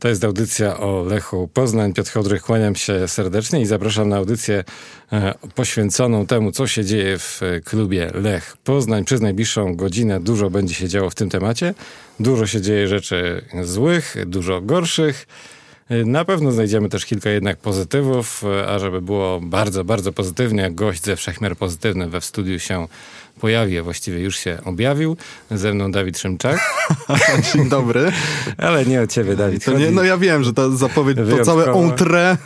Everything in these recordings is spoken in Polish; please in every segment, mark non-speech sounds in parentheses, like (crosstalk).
To jest audycja o Lechu Poznań. Piotr Chodrych, kłaniam się serdecznie i zapraszam na audycję e, poświęconą temu, co się dzieje w e, klubie Lech Poznań. Przez najbliższą godzinę dużo będzie się działo w tym temacie. Dużo się dzieje rzeczy złych, dużo gorszych. E, na pewno znajdziemy też kilka jednak pozytywów, a żeby było bardzo, bardzo pozytywnie, gość ze Wszechmiar Pozytywny we studiu się pojawi, a właściwie już się objawił. Ze mną Dawid Szymczak. (laughs) Dzień dobry. Ale nie o ciebie, Dawid. To nie, no ja wiem, że ta zapowiedź to całe entrée,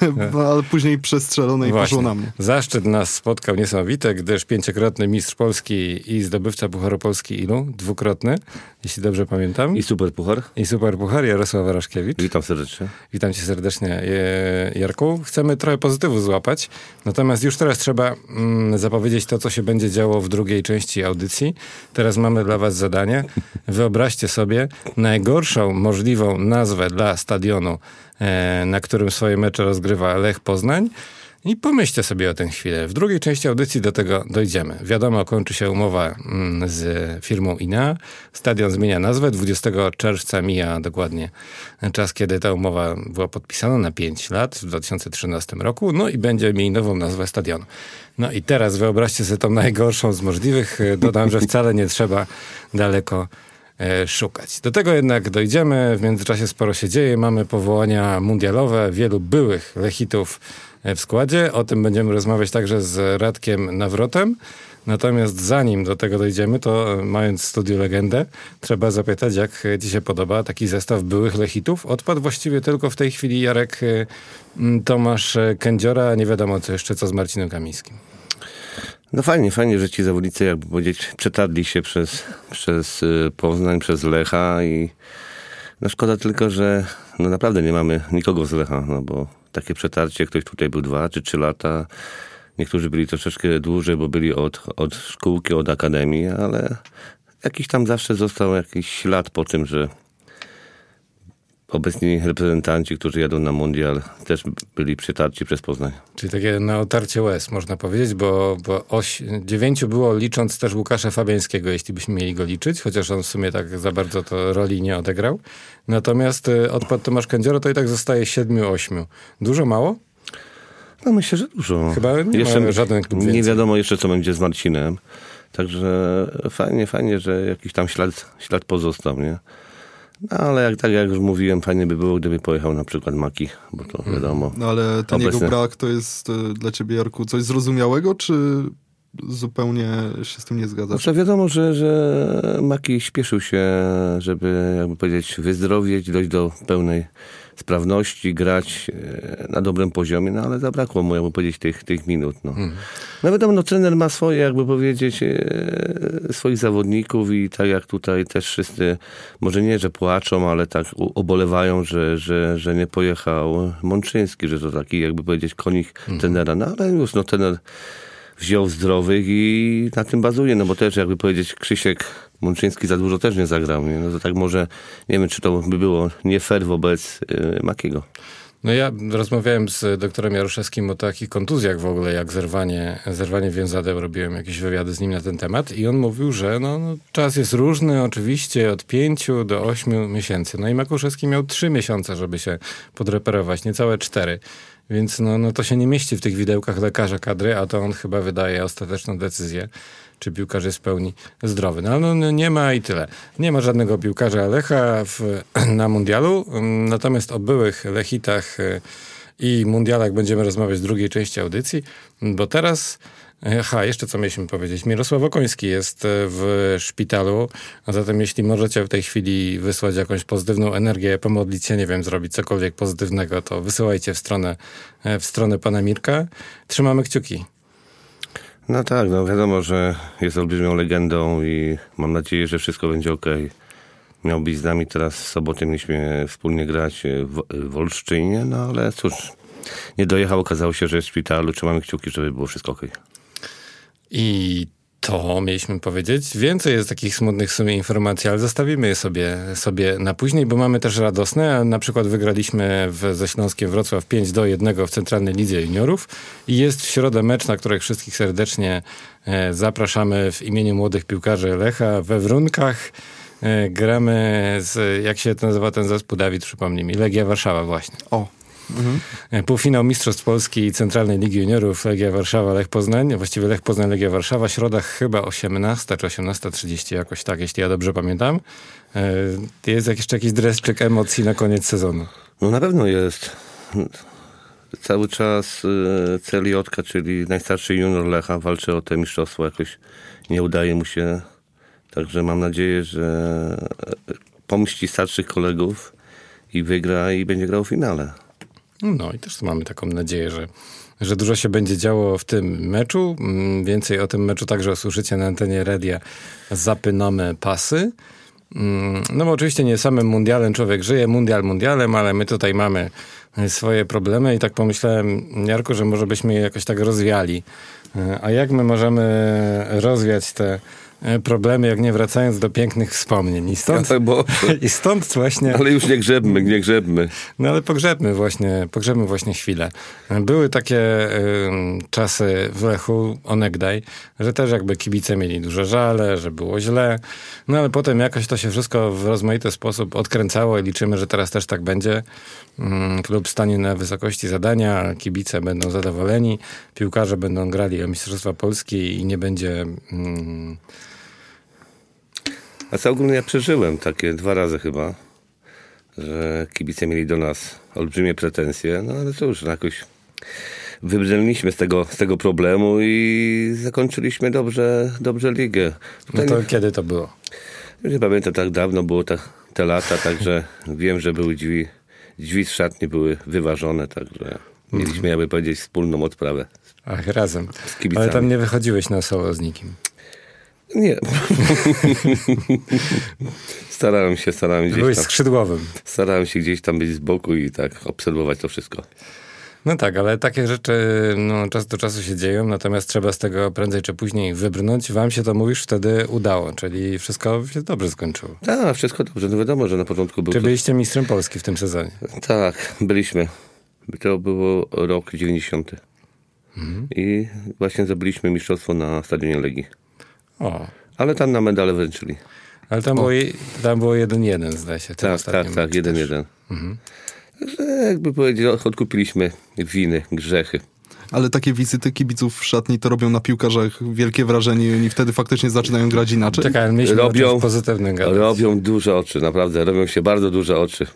ale później przestrzelone i poszło na mnie. Zaszczyt nas spotkał niesamowity, gdyż pięciokrotny mistrz Polski i zdobywca Pucharu Polski ilu? Dwukrotny, jeśli dobrze pamiętam. I super puchar. I super puchar, Jarosław Waraszkiewicz. Witam serdecznie. Witam cię serdecznie, Jarku. Chcemy trochę pozytywu złapać, natomiast już teraz trzeba mm, zapowiedzieć to, co się będzie działo w drugiej części części audycji. Teraz mamy dla Was zadanie. Wyobraźcie sobie najgorszą możliwą nazwę dla stadionu, e, na którym swoje mecze rozgrywa Lech Poznań. I pomyślcie sobie o tym chwilę. W drugiej części audycji do tego dojdziemy. Wiadomo, kończy się umowa mm, z firmą INA. Stadion zmienia nazwę. 20 czerwca mija dokładnie czas, kiedy ta umowa była podpisana na 5 lat w 2013 roku. No i będzie mieli nową nazwę stadionu. No i teraz wyobraźcie sobie tą najgorszą z możliwych. Dodam, że wcale nie trzeba daleko e, szukać. Do tego jednak dojdziemy. W międzyczasie sporo się dzieje. Mamy powołania mundialowe wielu byłych lechitów w składzie. O tym będziemy rozmawiać także z Radkiem Nawrotem. Natomiast zanim do tego dojdziemy, to e, mając studiu legendę, trzeba zapytać, jak ci się podoba taki zestaw byłych lechitów. Odpadł właściwie tylko w tej chwili Jarek e, Tomasz Kędziora, nie wiadomo co jeszcze, co z Marcinem Kamińskim. No fajnie, fajnie, że ci zawodnicy, jakby powiedzieć, przetarli się przez, przez Poznań, przez Lecha i no szkoda tylko, że no naprawdę nie mamy nikogo z Lecha, no bo takie przetarcie, ktoś tutaj był dwa czy trzy lata, niektórzy byli troszeczkę dłużej, bo byli od, od szkółki, od akademii, ale jakiś tam zawsze został jakiś ślad po tym, że obecni reprezentanci, którzy jadą na mundial, też byli przytarci przez Poznań. Czyli takie na otarcie łez, można powiedzieć, bo, bo oś, dziewięciu było licząc też Łukasza Fabiańskiego, jeśli byśmy mieli go liczyć, chociaż on w sumie tak za bardzo to roli nie odegrał. Natomiast y, odpad Tomasz Kędziora to i tak zostaje siedmiu, ośmiu. Dużo, mało? No myślę, że dużo. Chyba nie jeszcze, żaden klub Nie wiadomo jeszcze, co będzie z Marcinem. Także fajnie, fajnie, że jakiś tam ślad, ślad pozostał, nie? No, ale jak, tak jak już mówiłem, fajnie by było, gdyby pojechał na przykład Maki, bo to mhm. wiadomo. No ale ten obecne... jego brak to jest e, dla ciebie, Jarku, coś zrozumiałego, czy zupełnie się z tym nie zgadzasz? Znaczy wiadomo, że, że Maki śpieszył się, żeby, jakby powiedzieć, wyzdrowieć, dojść do pełnej sprawności, grać e, na dobrym poziomie, no ale zabrakło mu, jakby powiedzieć, tych, tych minut. No. Hmm. no wiadomo, no trener ma swoje, jakby powiedzieć, e, swoich zawodników i tak jak tutaj też wszyscy, może nie, że płaczą, ale tak obolewają, że, że, że nie pojechał Mączyński, że to taki, jakby powiedzieć, konik hmm. trenera, no ale już, no trener wziął zdrowych i na tym bazuje, no bo też jakby powiedzieć Krzysiek Mączyński za dużo też nie zagrał, nie? no to tak może, nie wiem czy to by było nie fair wobec yy, Makiego. No ja rozmawiałem z doktorem Jaruszewskim o takich kontuzjach w ogóle, jak zerwanie, zerwanie więzadeł. Robiłem jakieś wywiady z nim na ten temat i on mówił, że no, no, czas jest różny, oczywiście od pięciu do ośmiu miesięcy. No i Makuszewski miał trzy miesiące, żeby się podreperować, niecałe cztery. Więc no, no to się nie mieści w tych widełkach lekarza kadry, a to on chyba wydaje ostateczną decyzję, czy piłkarz jest w pełni zdrowy. No, no, no nie ma i tyle. Nie ma żadnego piłkarza Lecha w, (clears throat) na mundialu, natomiast o byłych Lechitach y, i mundialach będziemy rozmawiać w drugiej części audycji, bo teraz Aha, jeszcze co mieliśmy powiedzieć. Mirosław Okoński jest e, w szpitalu, a zatem jeśli możecie w tej chwili wysłać jakąś pozytywną energię, pomodlić się, nie wiem, zrobić cokolwiek pozytywnego, to wysyłajcie w stronę, e, w stronę pana Mirka. Trzymamy kciuki. No tak, no wiadomo, że jest olbrzymią legendą i mam nadzieję, że wszystko będzie ok. Miał być z nami teraz w sobotę, mieliśmy wspólnie grać w, w no ale cóż, nie dojechał, okazało się, że jest w szpitalu, trzymamy kciuki, żeby było wszystko ok. I to mieliśmy powiedzieć. Więcej jest takich smutnych w sumie informacji, ale zostawimy je sobie, sobie na później, bo mamy też radosne. Na przykład wygraliśmy w, ze Śląskiem Wrocław 5 do 1 w Centralnej Lidze Juniorów i jest w środę mecz, na których wszystkich serdecznie e, zapraszamy w imieniu młodych piłkarzy Lecha we Wrunkach. E, gramy z, jak się nazywa ten zespół, Dawid, przypomnij mi, Legia Warszawa właśnie. O. Mhm. E, Półfinał Mistrzostw Polski i Centralnej Ligi Juniorów Legia Warszawa, Lech Poznań, właściwie Lech Poznań, Legia Warszawa, środa chyba 18 czy 18.30 jakoś tak, jeśli ja dobrze pamiętam. E, Jest jeszcze jakiś dreszczyk emocji na koniec sezonu. No na pewno jest. Cały czas y, Celiotka, czyli najstarszy junior Lecha, walczy o te mistrzostwo. Jakoś nie udaje mu się. Także mam nadzieję, że pomści starszych kolegów i wygra i będzie grał w finale. No i też mamy taką nadzieję, że, że dużo się będzie działo w tym meczu. Mm, Więcej o tym meczu także usłyszycie na antenie radia Zapynamy Pasy. Mm, No bo oczywiście nie samym mundialem człowiek żyje, mundial mundialem, ale my tutaj mamy swoje problemy i tak pomyślałem, Jarku, że może byśmy je jakoś tak rozwiali. E, A jak my możemy rozwiać te problemy, jak nie wracając do pięknych wspomnień? I stąd, Tak, bo, (laughs) i stąd właśnie... ale już nie grzebmy, nie grzebmy. No ale pogrzebmy właśnie, pogrzebmy właśnie chwilę. Były takie ym, czasy w Lechu, onegdaj, że też jakby kibice mieli duże żale, że było źle, no ale potem jakoś to się wszystko w rozmaity sposób odkręcało i liczymy, że teraz też tak będzie. Ym, klub stanie na wysokości zadania, kibice będą zadowoleni, piłkarze będą grali o Mistrzostwa Polski i nie będzie... Ym, A co ogólnie ja przeżyłem takie dwa razy chyba, że kibice mieli do nas olbrzymie pretensje, no ale cóż, no jakoś wybrnęliśmy z tego, z tego problemu i zakończyliśmy dobrze, dobrze ligę. no Tutaj to nie, kiedy to było? nie pamiętam, tak dawno było ta, te lata, także (laughs) wiem, że były drzwi, drzwi z szatni były wyważone, także mieliśmy, jakby powiedzieć, wspólną odprawę. Ach, razem. Ale tam nie wychodziłeś na solo z nikim. Nie. (laughs) starałem się, starałem gdzieś Byłeś tam, skrzydłowym. starałem się gdzieś tam być z boku i tak obserwować to wszystko. No tak, ale takie rzeczy no, czas do czasu się dzieją, natomiast trzeba z tego prędzej czy później wybrnąć. Wam się to mówisz wtedy udało, czyli wszystko się dobrze skończyło. Tak, wszystko dobrze. No wiadomo, że na początku był Czy byliście mistrzem Polski w tym sezonie? Tak, byliśmy. To było rok 90. Mhm. I właśnie zdobyliśmy mistrzostwo na stadionie Legii. O, Ale tam na medale wręczyli. ale tam było, tam było 1-1 zdaje się. Tak, tak, tak, też. jeden. Mhm. Także jakby powiedzieć, odkupiliśmy winy, grzechy. Ale takie wizyty kibiców w szatni to robią na piłkarzach wielkie wrażenie i oni wtedy faktycznie zaczynają grać inaczej. Czekaj, ale mieliśmy Robią- robią, pozytywnym gadać. Robią duże oczy, naprawdę, robią się bardzo duże oczy.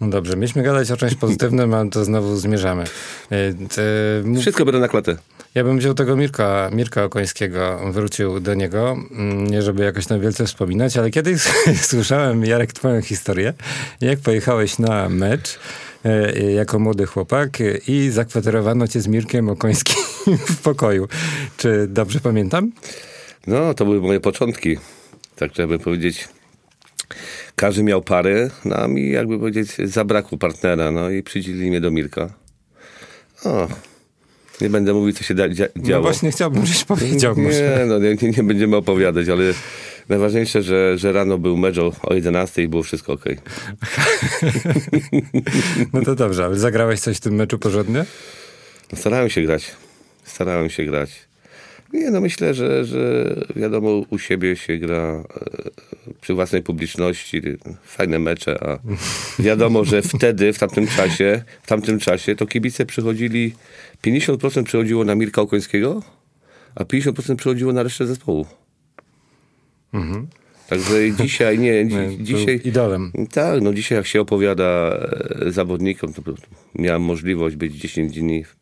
No dobrze, mieliśmy gadać o czymś pozytywnym, a to znowu zmierzamy. E, t- mów- Wszystko biorę na klatę. Ja bym wziął tego Mirka, Mirka Okońskiego, wrócił do niego, mm, nie żeby jakoś tam wielce wspominać, ale kiedyś (laughs) słyszałem, Jarek, twoją historię, jak pojechałeś na mecz e, jako młody chłopak i zakwaterowano cię z Mirkiem Okońskim (laughs) w pokoju. Czy dobrze pamiętam? No, to były moje początki. Tak, żeby powiedzieć, każdy miał pary, no a mi, jakby powiedzieć, zabrakło partnera, no i przydzielili mnie do Mirka. O, nie będę mówił, co się da, dzia, No działo. właśnie chciałbym, żebyś powiedział może. nie, no nie, nie, będziemy opowiadać, ale najważniejsze, że, że rano był mecz o, o 11 i było wszystko ok. (laughs) No to dobrze, ale zagrałeś coś w tym meczu porządnie? No, starałem się grać. Starałem się grać. Nie, no myślę, że, że wiadomo, u siebie się gra e, przy własnej publiczności, fajne mecze, a wiadomo, że wtedy, w tamtym czasie, w tamtym czasie to kibice przychodzili, 50% przychodziło na Mirka Okońskiego, a 50% przychodziło na resztę zespołu. Także i dzisiaj, nie, dzi, Był dzisiaj... idolem. Tak, no dzisiaj jak się opowiada e, zawodnikom, to miałem możliwość być 10 dni w-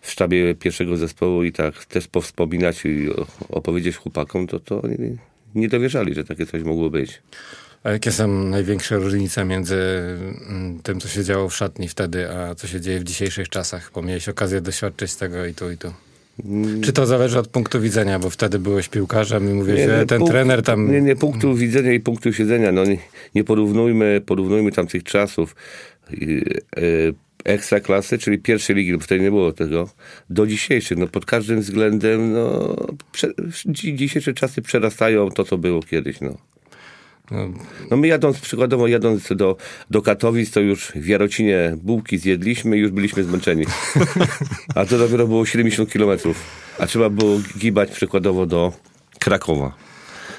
w sztabie pierwszego zespołu i tak też powspominać i opowiedzieć chłopakom, to, to nie, nie dowierzali, że takie coś mogło być. A jakie są największe różnice między mm, tym, co się działo w szatni wtedy, a co się dzieje w dzisiejszych czasach? Bo miałeś okazję doświadczyć tego i tu, i tu. Czy to zależy od punktu widzenia, bo wtedy byłeś piłkarzem i mówię, że ten punkt- trener tam... Nie, nie, punktu widzenia i punktu siedzenia. No nie, nie porównujmy, porównujmy tamtych czasów yy, yy, ekstra klasy, czyli pierwszej ligi, bo wtedy nie było tego, do dzisiejszych. No pod każdym względem, no prze, dzi- dzisiejsze czasy przerastają to, co było kiedyś, no. No, No my jadąc, przykładowo jadąc do, do Katowic, to już w Jarocinie bułki zjedliśmy i już byliśmy zmęczeni. A to dopiero było 70 kilometrów. A trzeba było gibać przykładowo do Krakowa.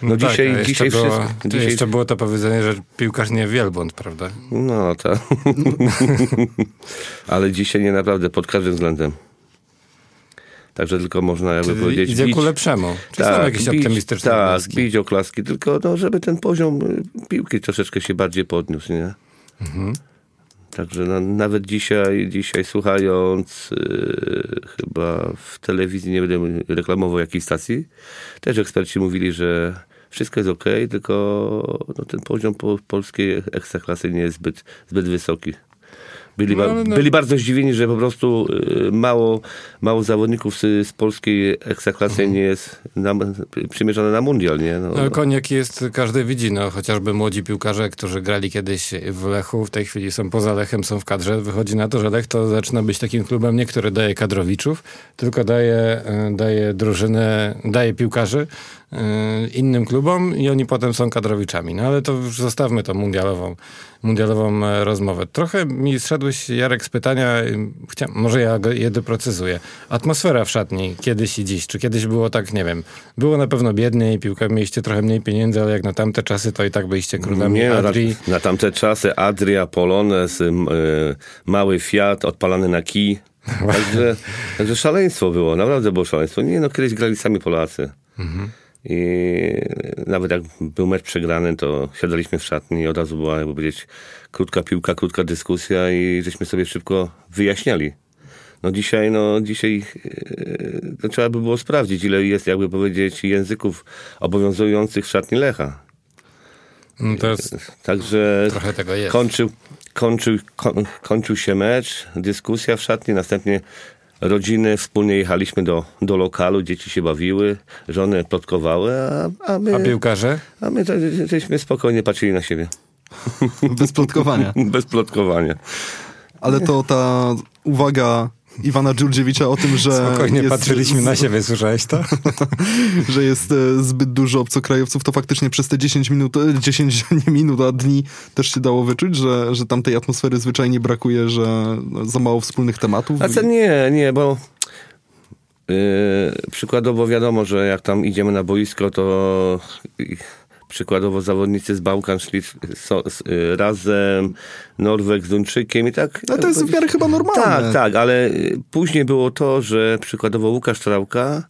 No tak, dzisiaj, jeszcze dzisiaj było, wszystko... Dzisiaj, Jeszcze było to powiedzenie, że piłkarz nie wielbłąd, prawda? no tak. (laughs) Ale dzisiaj nie naprawdę, pod każdym względem. Także tylko można jakby Czyli powiedzieć... idzie bić- ku lepszemu. Czy są jakieś bić- optymistyczne Tak, wnioski? bić oklaski, tylko no, żeby ten poziom y, piłki troszeczkę się bardziej podniósł, nie? Mhm. Także no, nawet dzisiaj, dzisiaj słuchając y, chyba w telewizji, nie będę reklamował jakiej stacji, też eksperci mówili, że wszystko jest ok, tylko no, ten poziom po, polskiej ekstraklasy nie jest zbyt, zbyt wysoki. Byli, ba- No, no- byli bardzo zdziwieni, że po prostu y, mało, mało zawodników z, z polskiej ekstraklasy nie jest na, przymierzone na mundial, nie? No, No, koniak jest, każdy widzi, no chociażby młodzi piłkarze, którzy grali kiedyś w Lechu, w tej chwili są poza Lechem, są w kadrze. Wychodzi na to, że Lech to zaczyna być takim klubem, nie który daje kadrowiczów, tylko daje, y, daje drużynę, daje piłkarzy innym klubom i oni potem są kadrowiczami. No ale to już zostawmy tą mundialową, mundialową e, rozmowę. Trochę mi zszedłeś, Jarek, z pytania, chcia, może ja je doprecyzuję. Atmosfera w szatni kiedyś i dziś. Czy kiedyś było tak, nie wiem, było na pewno biedniej, piłka mieliście trochę mniej pieniędzy, ale jak na tamte czasy, to i tak byliście królami Nie, na, Adri. na tamte czasy Adria, Polones, y, mały Fiat odpalany na kij. (laughs) Także, także szaleństwo było, naprawdę było szaleństwo. Nie no, kiedyś grali sami Polacy. I nawet jak był mecz przegrany, to siadaliśmy w szatni i od razu była, jakby powiedzieć, krótka piłka, krótka dyskusja i żeśmy sobie szybko wyjaśniali. No dzisiaj, no dzisiaj to trzeba by było sprawdzić, ile jest, jakby powiedzieć, języków obowiązujących w szatni Lecha. No, to jest, Także trochę tego jest. kończył, kończył, koń, kończył się mecz, dyskusja w szatni, następnie rodziny, wspólnie jechaliśmy do, do lokalu, dzieci się bawiły, żony plotkowały, a, a my, A piłkarze? a my żeśmy spokojnie patrzyli na siebie. Bez plotkowania. (laughs) Bez plotkowania. Ale to ta uwaga Iwana Dżurdziewicza o tym, że Spokojnie jest, patrzyliśmy na siebie, słyszałeś to? (laughs) że jest e, zbyt dużo obcokrajowców, to faktycznie przez te 10 minut, e, 10 (laughs) nie minut, a dni też się dało wyczuć, że, że tam tej atmosfery zwyczajnie brakuje, że no, za mało wspólnych tematów. A co nie, nie, bo yy, przykładowo wiadomo, że jak tam idziemy na boisko, to przykładowo zawodnicy z Bałkan szli so, s- yy, razem, Norweg z Duńczykiem i tak. Ale to jest w miarę chyba normalne. Tak, tak, ale y, później było to, że przykładowo Łukasz Trałka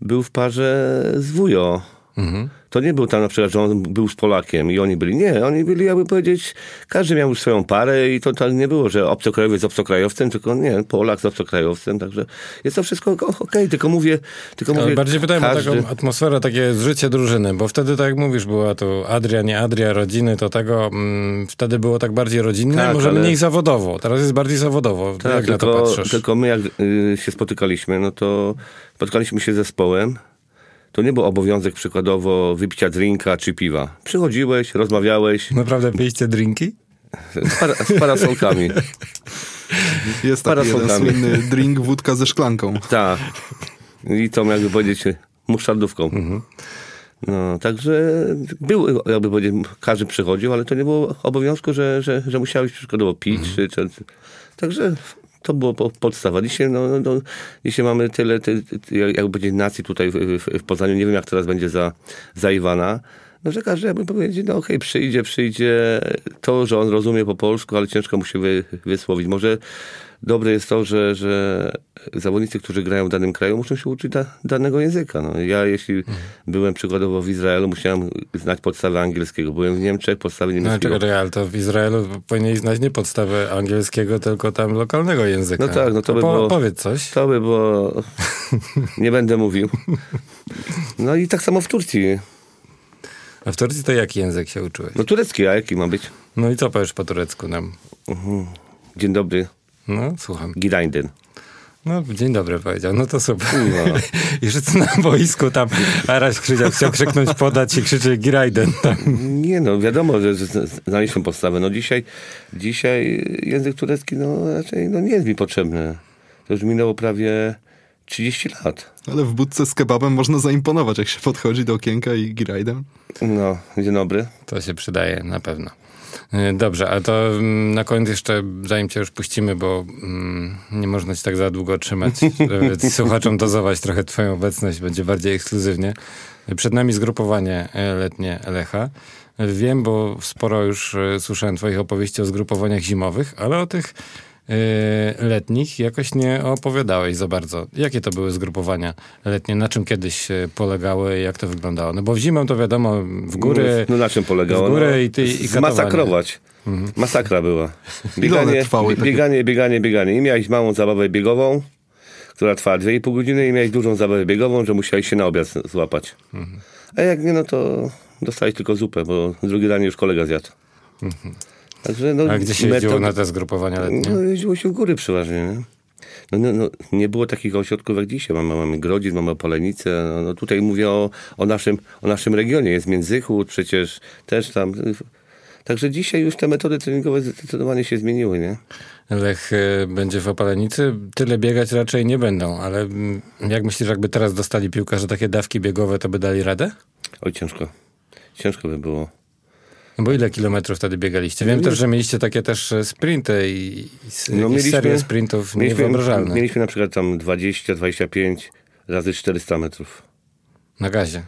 był w parze z Wujo. Mhm. To nie był tam na przykład, że on był z Polakiem i oni byli. Nie, oni byli, jakby powiedzieć, każdy miał już swoją parę i to tak nie było, że obcokrajowiec z obcokrajowcem, tylko nie, Polak z obcokrajowcem, także jest to wszystko okej, tylko mówię, tylko Ale mówię, bardziej pytałem każdy... o taką atmosferę, takie zżycie drużyny, bo wtedy, tak jak mówisz, była tu Adria, nie Adria, rodziny, to tego, mm, wtedy było tak bardziej rodzinne, Tak, może ale- mniej zawodowo. Teraz jest bardziej zawodowo. Tak, jak na to tylko, patrzysz? tylko my jak y, się spotykaliśmy, no to spotkaliśmy się z zespołem. To nie był obowiązek przykładowo wypicia drinka czy piwa. Przychodziłeś, rozmawiałeś Naprawdę piliście drinki? z, para, z parasolkami. Jest taki jeden słynny drink wódka ze szklanką. Tak. I tą jakby powiedzieć musztardówką. No, także był, jakby powiedzieć, każdy przychodził, ale to nie było obowiązku, że, że, że musiałeś przykładowo pić. Czy, czy, także to było po- podstawa. Dzisiaj, no, no, no, dzisiaj mamy tyle, ty, ty, jakby powiedzieć, nacji tutaj w, w, w Poznaniu. Nie wiem, jak teraz będzie za, za Iwana. No, że każdy jakby powiedzieć, no okej, przyjdzie, przyjdzie. To, że on rozumie po polsku, ale ciężko mu się wy, wysłowić. Może dobre jest to, że, że zawodnicy, którzy grają w danym kraju, muszą się uczyć da, danego języka. No, ja, jeśli byłem przykładowo w Izraelu, musiałem znać podstawy angielskiego. Byłem w Niemczech, podstawy No niemieckiego. czekaj, ale to w Izraelu powinien znać nie podstawę angielskiego, tylko tam lokalnego języka. No tak, no to by po, było- Powiedz coś. To by było... (laughs) Nie będę mówił. No i tak samo w Turcji. A w Turcji to jaki język się uczyłeś? No turecki, a jaki ma być? No i co powiesz po turecku nam? Dzień dobry, No, słucham. Gidaindin. No, dzień dobry powiedział. No to super. No. (laughs) I wszyscy na boisku tam, Araś Krzydziak chciał krzyknąć, podać i krzyczy Girajden tam. Nie no, wiadomo, że że znaliśmy podstawę. No dzisiaj, dzisiaj język turecki no raczej no, nie jest mi potrzebny. To już minęło prawie 30 lat. Ale w budce z kebabem można zaimponować, jak się podchodzi do okienka i girajdem. No, dzień dobry. To się przydaje na pewno. E, Dobrze, a to mm, na koniec jeszcze, zanim cię już puścimy, bo mm, nie można ci tak za długo trzymać, (laughs) żeby słuchaczom dozować trochę twoją obecność, będzie bardziej ekskluzywnie. Przed nami zgrupowanie e, letnie Lecha. Wiem, bo sporo już e, słyszałem twoich opowieści o zgrupowaniach zimowych, ale o tych e, letnich jakoś nie opowiadałeś za bardzo. Jakie to były zgrupowania letnie? Na czym kiedyś e, polegały? Jak to wyglądało? No bo w zimą to wiadomo, w góry... No na czym polegało? w górę no, i ty- i. Zmasakrować. Masakra była. One trwały, bie- takie- bieganie, bieganie, bieganie. I miałeś małą zabawę biegową, która trwała 2,5 godziny i miałeś dużą zabawę biegową, że musiałeś się na obiad złapać. A jak nie, no to dostałeś tylko zupę, bo drugi ran już kolega zjadł. Także, no, A gdzie się metod- jeździło na te zgrupowania letnie? No, jeździło się w góry przeważnie, nie? No, no, no, nie było takich ośrodków jak dzisiaj. Mamy, mamy Grodzic, mamy Opolenicę. No, no, tutaj mówię o, o, naszym, o naszym regionie. Jest Międzychód przecież też tam. Także dzisiaj już te metody treningowe zdecydowanie się zmieniły, nie? Lech e, będzie w opalenicy. Tyle biegać raczej nie będą, ale mm, jak myślisz, jakby teraz dostali piłkarze takie dawki biegowe, to by dali radę? Oj, ciężko. Ciężko by było. No bo ile kilometrów wtedy biegaliście? Wiem też, że mieliście takie też e, sprinty i, i, s- i serię sprintów niewyobrażalne. mieliśmy na przykład tam 20-25 razy 400 metrów. Na gazie.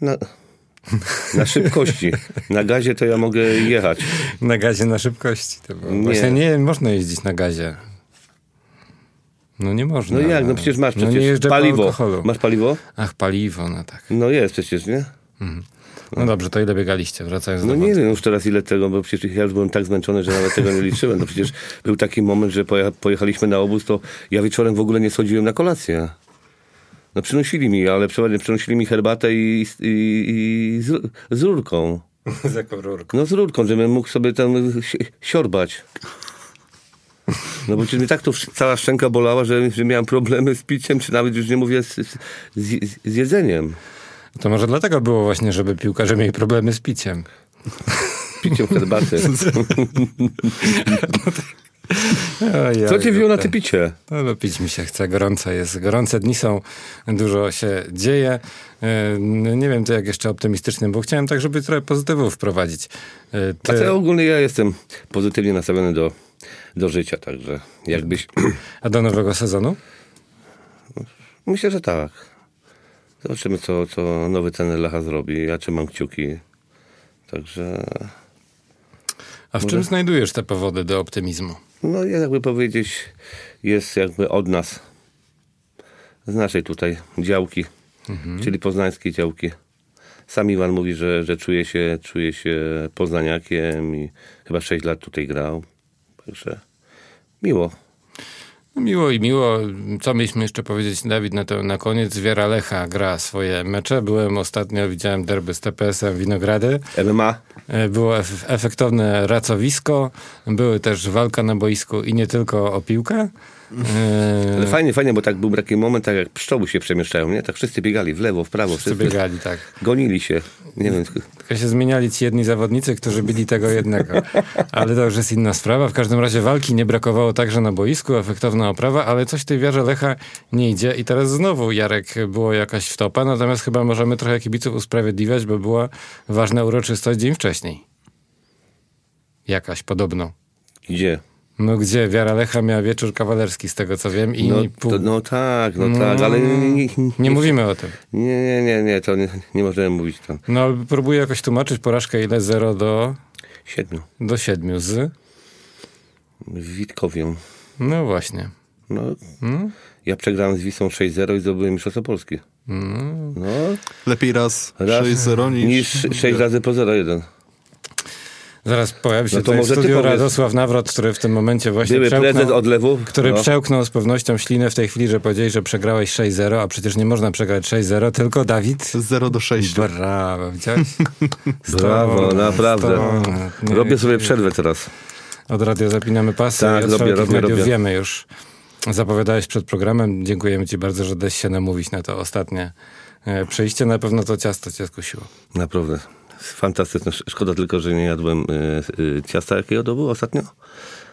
Na, na szybkości. Na gazie to ja mogę jechać. Na gazie na szybkości. To. Nie. Właśnie nie można jeździć na gazie. No nie można. No jak? No przecież masz No przecież po paliwo. Masz paliwo? Ach, paliwo, no tak. No jest przecież, nie? No dobrze, to ile biegaliście? Wracając No do nie wątku. wiem już teraz ile tego, bo przecież ja już byłem tak zmęczony, że nawet tego nie liczyłem. No przecież był taki moment, że pojecha- pojechaliśmy na obóz, to ja wieczorem w ogóle nie schodziłem na kolację. No przynosili mi, ale przeważnie przynosili mi herbatę i, i, i z, z rurką. (laughs) Z jaką rurką? No z rurką, żebym mógł sobie tam si- siorbać. No bo przecież mnie tak to cała szczęka bolała, że, że miałem problemy z piciem, czy nawet już nie mówię z, z, z jedzeniem. To może dlatego było właśnie, żeby piłkarze mieli problemy z piciem. Piciem herbaty. (laughs) Ojej, Co cię wzięło na to- te picie? No, no pić mi się chce, gorąco jest. Gorące dni są, dużo się dzieje. E, Nie wiem, to jak jeszcze optymistycznym, bo chciałem tak, żeby trochę pozytywów wprowadzić. E, A Ty, co ogólnie ja jestem pozytywnie nastawiony do, do życia, także jakbyś... a do nowego sezonu? Myślę, że tak. Zobaczymy, co, co nowy trener Lecha zrobi. Ja trzymam kciuki. Także, A w czym znajdujesz te powody do optymizmu? no jakby powiedzieć, jest jakby od nas, z naszej tutaj działki, czyli poznańskiej działki. Sam Iwan mówi, że, że czuje, się, czuje się poznaniakiem i chyba 6 lat tutaj grał. Także miło. No, miło i miło. Co mieliśmy jeszcze powiedzieć, Dawid, na, to, na koniec? Wiara Lecha gra swoje mecze. Byłem ostatnio, widziałem derby z TPS-em Winogrady. MMA? E, Było ef- efektowne racowisko, były też walka na boisku i nie tylko o piłkę. E, Ale fajnie, fajnie, bo tak był taki moment, tak jak pszczoły się przemieszczają, nie? Tak wszyscy biegali w lewo, w prawo, Wszyscy wszyscy biegali, tak. gonili się. Nie wiem, Tylko się zmieniali ci jedni zawodnicy, którzy byli tego jednego. Ale to już jest inna sprawa. W każdym razie walki nie brakowało także na boisku, efektowna oprawa, ale coś w tej wierze Lecha nie idzie. I teraz znowu Jarek było jakaś wtopa, natomiast chyba możemy trochę kibiców usprawiedliwiać, bo była ważna uroczystość dzień wcześniej. Jakaś podobno. gdzie? No gdzie? Wiara Lecha miała wieczór kawalerski, z tego co wiem. I No, pół... to, no tak, no tak, ale nie, nie, nie, Nie mówimy o tym. nie, nie, nie, nie to nie, nie możemy mówić tam. No ale próbuję jakoś tłumaczyć porażkę ile 0 do, Siedmiu. do 7 z... Witkowią. No właśnie. No, Hmm? ja przegrałem z Wisłą 6-0 i zdobyłem Mistrzostwo Polski. Hmm. No, Lepiej raz, raz 6-0 niż... niż 6 razy po 0-1. Zaraz pojawi się No to może powiedz. Radosław Nawrot, który w tym momencie właśnie Były przełknął, odlewu. który no. przełknął z pewnością ślinę w tej chwili, że powiedzieli, że przegrałeś 6-0, a przecież nie można przegrać 6-0, tylko Dawid... 0 do 6. Brawo, widziałeś? (laughs) Brawo, Sto- naprawdę. sto- nie, Robię sobie przerwę teraz. Od radio zapinamy pasy. Tak, od robię, robię, mediów robię. wiemy już. Zapowiadałeś przed programem. Dziękujemy ci bardzo, że dałeś się namówić na to ostatnie e, przyjście. Na pewno to ciasto cię skusiło. Naprawdę. Fantastyczne. Szkoda tylko, że nie jadłem y, ciasta, jakiego to było ostatnio.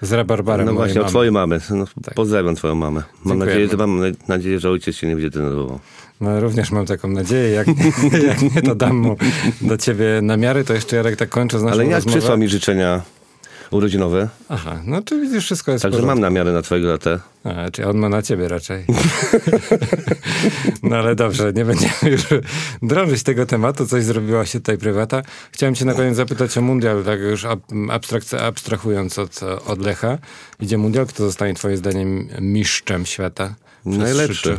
Z rabarbarem No właśnie, o mamy. twojej mamy. No, Tak. Pozdrawiam twoją mamę. Mam Dziękujemy. nadzieję, że, mam nadzieję, że ojciec się nie będzie denerwował. No również mam taką nadzieję, jak, (laughs) jak nie to dam mu do ciebie namiary, to jeszcze Jarek tak kończę z naszą Ale jak rozmowę. przysłał mi życzenia urodzinowe, Aha, no to widzisz, wszystko jest także mam namiary na twojego latę. A, czyli on ma na ciebie raczej. no ale dobrze, nie będziemy już drążyć tego tematu, coś zrobiła się tutaj prywata. Chciałem cię na koniec zapytać o mundial, tak już abstrahując od, od Lecha. Idzie mundial, kto zostanie twoim zdaniem mistrzem świata? Najlepszy. czy-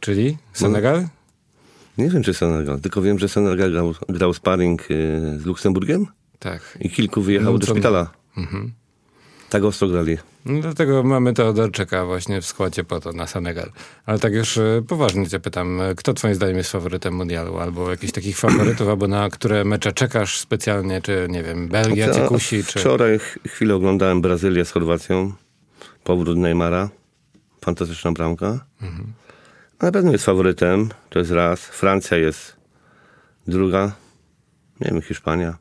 Czyli Senegal? Nie wiem, czy Senegal, tylko wiem, że Senegal grał, grał sparring y, z Luksemburgiem Tak. i kilku wyjechało do Lucem- szpitala. Tak ostro grali. No, dlatego mamy Teodorczyka właśnie w składzie po to na Senegal. Ale tak już e, poważnie cię pytam, e, kto twoim zdaniem jest faworytem mundialu? Albo jakichś takich faworytów, albo na które mecze czekasz specjalnie, czy nie wiem, Belgia cię kusi, czy... Wczoraj ch- chwilę oglądałem Brazylię z Chorwacją. Powrót Neymara. Fantastyczna bramka. A na pewno jest faworytem. To jest raz. Francja jest druga. Nie wiem, Hiszpania.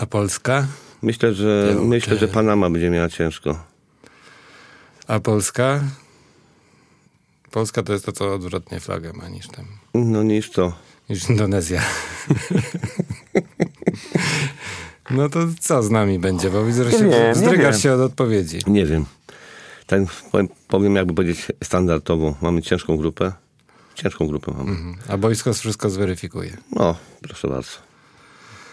A Polska? Myślę, że, myślę, że Panama będzie miała ciężko. A Polska? Polska to jest to, co odwrotnie flagę ma niż tam, No niż to. niż Indonezja. (laughs) no to co z nami będzie? Bo widzę, że się Nie nie wzdrygasz wiem. się od odpowiedzi. Nie wiem. Tak powiem, powiem, jakby powiedzieć standardowo. Mamy ciężką grupę. Ciężką grupę mamy. A boisko wszystko zweryfikuje. No, proszę bardzo.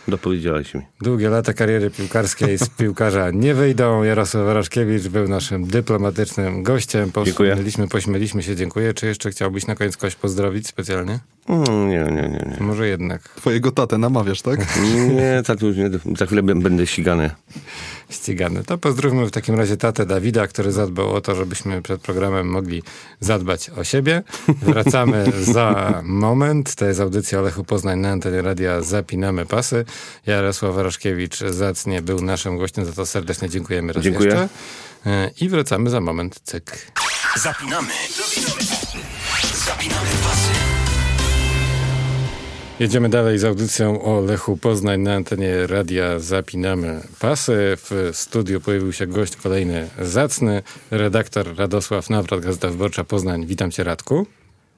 Dopowiedziałeś mi. Długie lata kariery piłkarskiej z piłkarza nie wyjdą. Jarosław Waraszkiewicz był naszym dyplomatycznym gościem. Dziękuję. Pośmieliśmy, pośmieliśmy się, dziękuję. Czy jeszcze chciałbyś na koniec kogoś pozdrowić specjalnie? Mm, nie, nie, nie, nie. Może jednak Twojego tatę namawiasz, tak? Nie, tak już nie. Za chwilę będę ścigany. ścigany. To pozdrówmy w takim razie tatę Dawida, który zadbał o to, żebyśmy przed programem mogli zadbać o siebie. Wracamy (laughs) za moment. To jest audycja Olechu Poznań na antenie radia Zapinamy Pasy. Jarosław Waraszkiewicz zacnie był naszym gościem, za to serdecznie dziękujemy raz Dziękuję. jeszcze. E, I wracamy za moment. Cyk. Zapinamy. Zapinamy pasy. Jedziemy dalej z audycją o Lechu Poznań na antenie radia Zapinamy Pasy. W studiu pojawił się gość kolejny zacny, redaktor Radosław Nawrot, Gazeta Wyborcza Poznań. Witam cię Radku.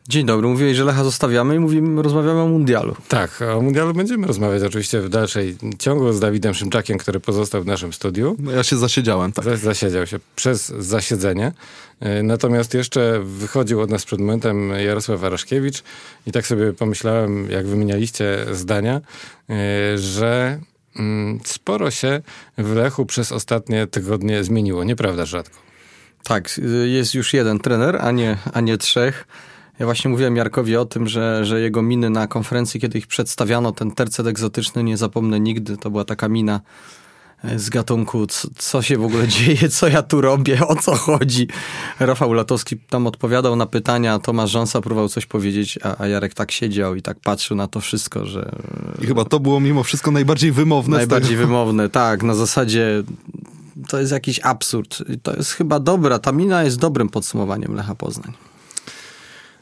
Dzień dobry, mówiłeś, że Lecha zostawiamy i mówimy, rozmawiamy o mundialu. Tak, o mundialu będziemy rozmawiać oczywiście w dalszej ciągu z Dawidem Szymczakiem, który pozostał w naszym studiu. No ja się zasiedziałem, tak. Zas- Zasiedział się przez zasiedzenie. E, Natomiast jeszcze wychodził od nas przed momentem Jarosław Waraszkiewicz i tak sobie pomyślałem, jak wymienialiście zdania, e, że mm, sporo się w Lechu przez ostatnie tygodnie zmieniło. Nieprawda, rzadko. Tak, y, jest już jeden trener, a nie, a nie trzech. Ja właśnie mówiłem Jarkowi o tym, że, że jego miny na konferencji, kiedy ich przedstawiano, ten tercet egzotyczny, nie zapomnę nigdy. To była taka mina e, z gatunku, co, co się w ogóle (laughs) dzieje, co ja tu robię, o co chodzi. Rafał Latowski tam odpowiadał na pytania, Tomasz Rząsa próbował coś powiedzieć, a, a Jarek tak siedział i tak patrzył na to wszystko, że I chyba to było mimo wszystko najbardziej wymowne. Najbardziej (laughs) wymowne, tak. Na zasadzie to jest jakiś absurd. To jest chyba dobra. Ta mina jest dobrym podsumowaniem Lecha Poznań.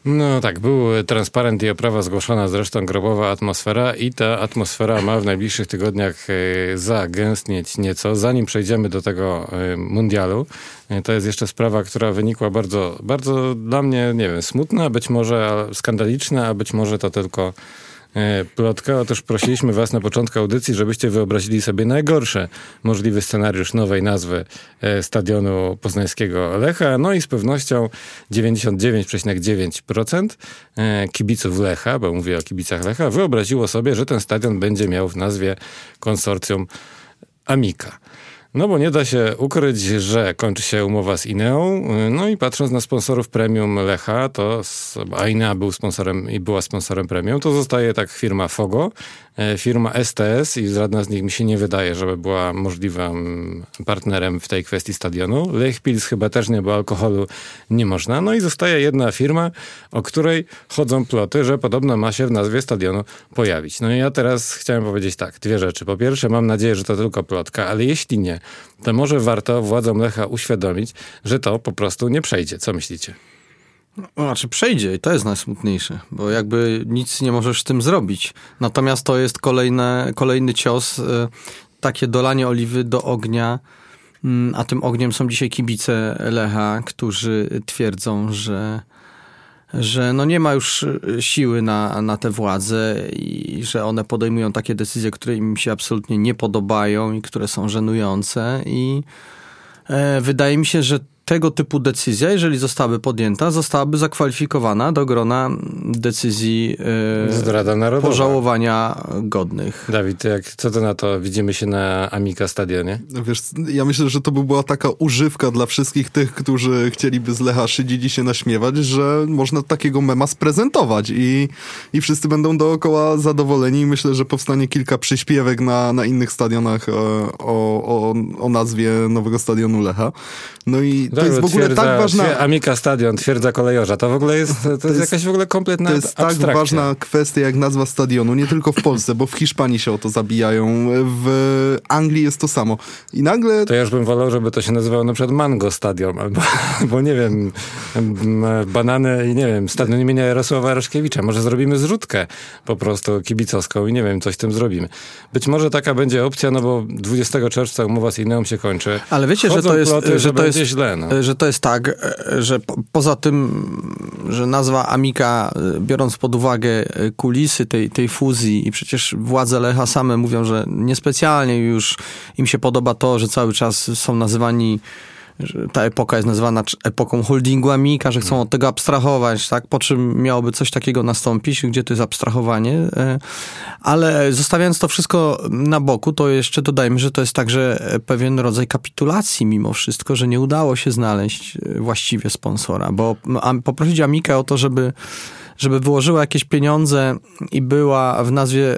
No tak, był transparent i oprawa zgłoszona, zresztą grobowa atmosfera i ta atmosfera ma w najbliższych tygodniach e, zagęstnieć nieco. Zanim przejdziemy do tego e, mundialu, e, to jest jeszcze sprawa, która wynikła bardzo, bardzo dla mnie, nie wiem, smutna, być może skandaliczna, a być może to tylko plotka. Otóż prosiliśmy was na początku audycji, żebyście wyobrazili sobie najgorsze możliwy scenariusz nowej nazwy e, stadionu poznańskiego Lecha. No i z pewnością 99,9% e, kibiców Lecha, bo mówię o kibicach Lecha, wyobraziło sobie, że ten stadion będzie miał w nazwie konsorcjum Amika. No bo nie da się ukryć, że kończy się umowa z Ineą. No i patrząc na sponsorów premium Lecha, to a Inea był sponsorem i była sponsorem premium, to zostaje tak firma Fogo, e, firma STS i żadna z nich mi się nie wydaje, żeby była możliwym partnerem w tej kwestii stadionu. Lech Pils chyba też nie, bo alkoholu nie można. No i zostaje jedna firma, o której chodzą ploty, że podobno ma się w nazwie stadionu pojawić. No i ja teraz chciałem powiedzieć tak, dwie rzeczy. Po pierwsze, mam nadzieję, że to tylko plotka, ale jeśli nie, to może warto władzom Lecha uświadomić, że to po prostu nie przejdzie. Co myślicie? Znaczy przejdzie i to jest najsmutniejsze, bo jakby nic nie możesz z tym zrobić. Natomiast to jest kolejne, kolejny cios, e, takie dolanie oliwy do ognia, mm, a tym ogniem są dzisiaj kibice Lecha, którzy twierdzą, że że no nie ma już siły na, na tę władzę i że one podejmują takie decyzje, które im się absolutnie nie podobają i które są żenujące i e, wydaje mi się, że tego typu decyzja, jeżeli zostałaby podjęta, zostałaby zakwalifikowana do grona decyzji yy, pożałowania godnych. Dawid, jak, co to na to? Widzimy się na Amika Stadionie? Wiesz, ja myślę, że to by była taka używka dla wszystkich tych, którzy chcieliby z Lecha szydzić i się naśmiewać, że można takiego mema sprezentować i, i wszyscy będą dookoła zadowoleni myślę, że powstanie kilka przyśpiewek na, na innych stadionach e, o, o, o nazwie nowego stadionu Lecha. No i to jest w ogóle twierdza, tak ważna... Amika Stadion, twierdza kolejorza. To w ogóle jest, to, to jest, jest, jakaś w ogóle kompletna To jest tak abstrakcja. tak ważna kwestia jak nazwa stadionu, nie tylko w Polsce, bo w Hiszpanii się o to zabijają, w Anglii jest to samo. I nagle... To ja już bym wolał, żeby to się nazywało na przykład Mango Stadion, albo, (laughs) bo nie wiem, banany i nie wiem, stadion imienia Jarosława Raszkiewicza. Może zrobimy zrzutkę po prostu kibicowską i nie wiem, coś z tym zrobimy. Być może taka będzie opcja, no bo 20 czerwca umowa z Ineum się kończy. Ale wiecie, Chodzą że to jest, ploty, że, że to jest źle. No. E, że to jest tak, e, że po, poza tym, że nazwa Amika, e, biorąc pod uwagę kulisy tej, tej fuzji i przecież władze Lecha same mówią, że niespecjalnie już im się podoba to, że cały czas są nazywani ta epoka jest nazywana epoką holdingu Amika, że chcą od tego abstrahować, tak? Po czym miałoby coś takiego nastąpić, gdzie to jest abstrahowanie. E, ale zostawiając to wszystko na boku, to jeszcze dodajmy, że to jest także pewien rodzaj kapitulacji mimo wszystko, że nie udało się znaleźć e, właściwie sponsora, bo poprosić Amikę o to, żeby żeby wyłożyła jakieś pieniądze i była w nazwie, e,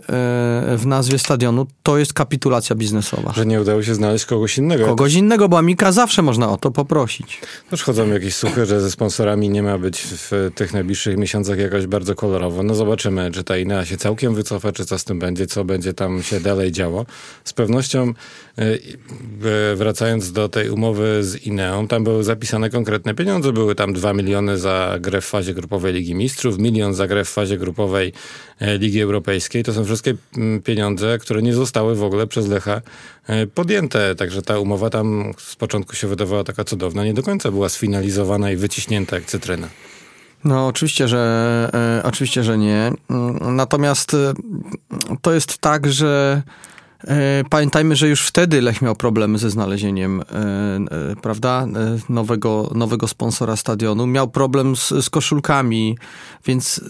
w nazwie stadionu, to jest kapitulacja biznesowa. Że nie udało się znaleźć kogoś innego. Kogoś innego, bo Amika zawsze można o to poprosić. Już chodzą jakieś słuchy, że ze sponsorami nie ma być w tych najbliższych miesiącach jakoś bardzo kolorowo. No zobaczymy, czy ta Inea się całkiem wycofa, czy co z tym będzie, co będzie tam się dalej działo. Z pewnością e, e, wracając do tej umowy z Ineą, tam były zapisane konkretne pieniądze. Były tam 2 miliony za grę w fazie grupowej Ligi Mistrzów, milion za grę w fazie grupowej e, Ligi Europejskiej. To są wszystkie mm, pieniądze, które nie zostały w ogóle przez Lecha e, podjęte. Także ta umowa tam z początku się wydawała taka cudowna, nie do końca była sfinalizowana i wyciśnięta jak cytryna. No, oczywiście, że e, oczywiście, że nie. Mm, natomiast to jest tak, że Pamiętajmy, że już wtedy Lech miał problemy ze znalezieniem prawda, nowego, nowego sponsora stadionu. Miał problem z, z koszulkami, więc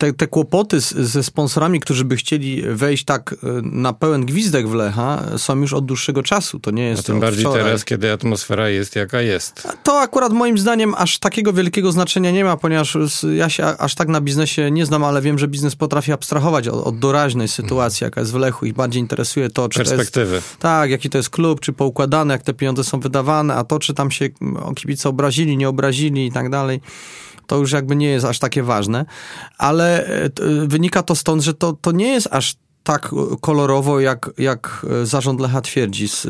te, te kłopoty z, ze sponsorami, którzy by chcieli wejść tak e, na pełen gwizdek w Lecha, są już od dłuższego czasu. To nie jest. A tym bardziej wczoraj. teraz, kiedy atmosfera jest jaka jest. To akurat moim zdaniem aż takiego wielkiego znaczenia nie ma, ponieważ ja się aż tak na biznesie nie znam, ale wiem, że biznes potrafi abstrahować od, od doraźnej sytuacji, jaka jest w Lechu i bardziej interesuje to, czy Perspektywy. To jest, tak, jaki to jest klub, czy poukładane, jak te pieniądze są wydawane, a to, czy tam się kibice obrazili, nie obrazili i tak dalej to już jakby nie jest aż takie ważne, ale e, wynika to stąd, że to, to nie jest aż tak kolorowo, jak, jak zarząd Lecha twierdzi z,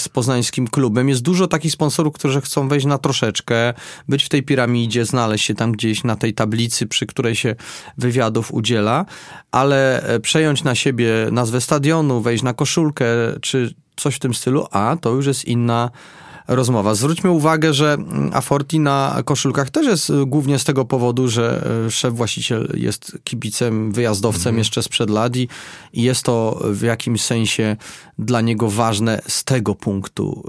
z poznańskim klubem. Jest dużo takich sponsorów, którzy chcą wejść na troszeczkę, być w tej piramidzie, znaleźć się tam gdzieś na tej tablicy, przy której się wywiadów udziela, ale e, przejąć na siebie nazwę stadionu, wejść na koszulkę, czy coś w tym stylu, a to już jest inna rozmowa. Zwróćmy uwagę, że mm, Aforti na koszulkach też jest y, głównie z tego powodu, że y, szef właściciel jest kibicem, wyjazdowcem mhm. jeszcze sprzed lat i jest to w jakimś sensie dla niego ważne z tego punktu